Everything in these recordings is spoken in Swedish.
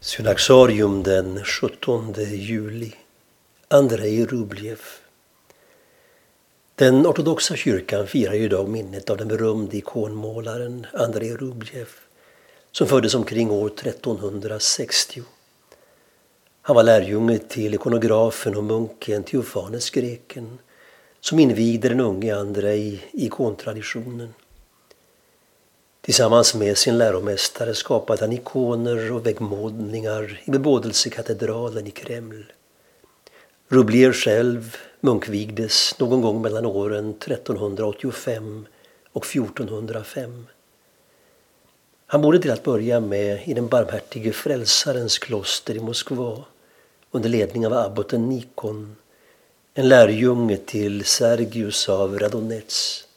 Synaxarium den 17 juli. Andrei Rublev. Den ortodoxa kyrkan firar idag minnet av den berömde ikonmålaren Andrei Rublev som föddes omkring år 1360. Han var lärjunge till ikonografen och munken Theofanes, greken som invigde den unge Andrei i ikontraditionen. Tillsammans med sin läromästare skapade han ikoner och väggmålningar i bebådelsekatedralen i Kreml. Rublier själv munkvigdes någon gång mellan åren 1385 och 1405. Han bodde till att börja med i den barmhärtige frälsarens kloster i Moskva under ledning av abboten Nikon, en lärjunge till Sergius av Radonets.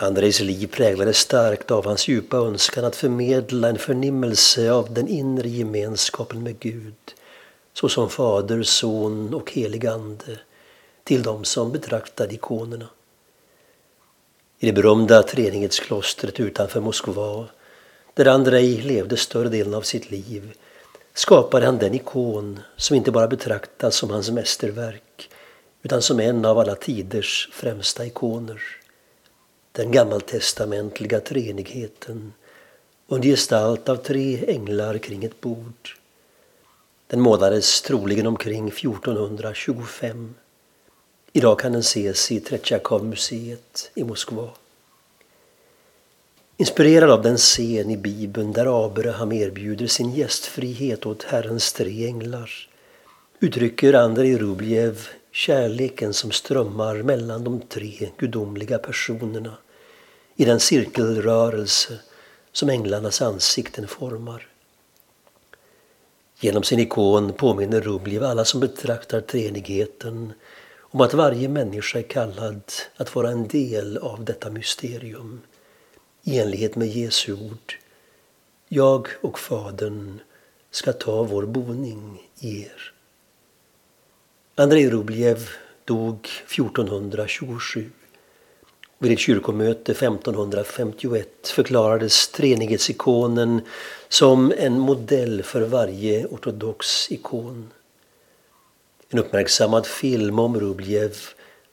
Andrejs liv präglades starkt av hans djupa önskan att förmedla en förnimmelse av den inre gemenskapen med Gud såsom Fader, Son och helig Ande till dem som betraktade ikonerna. I det berömda treenighetsklostret utanför Moskva där Andrej levde större delen av sitt liv skapade han den ikon som inte bara betraktas som hans mästerverk utan som en av alla tiders främsta ikoner den gammaltestamentliga treenigheten under gestalt av tre änglar kring ett bord. Den målades troligen omkring 1425. Idag kan den ses i Tretjakov-museet i Moskva. Inspirerad av den scen i Bibeln där Abraham erbjuder sin gästfrihet åt Herrens tre änglar uttrycker Andrei Rubljev kärleken som strömmar mellan de tre gudomliga personerna i den cirkelrörelse som änglarnas ansikten formar. Genom sin ikon påminner Rubljev alla som betraktar treenigheten om att varje människa är kallad att vara en del av detta mysterium i enlighet med Jesu ord. Jag och Fadern ska ta vår boning i er. Andrei Rubljev dog 1427. Vid ett kyrkomöte 1551 förklarades treenighetsikonen som en modell för varje ortodox ikon. En uppmärksammad film om Rubljev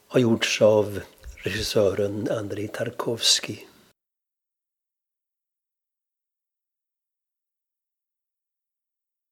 har gjorts av regissören Andrei Tarkovsky.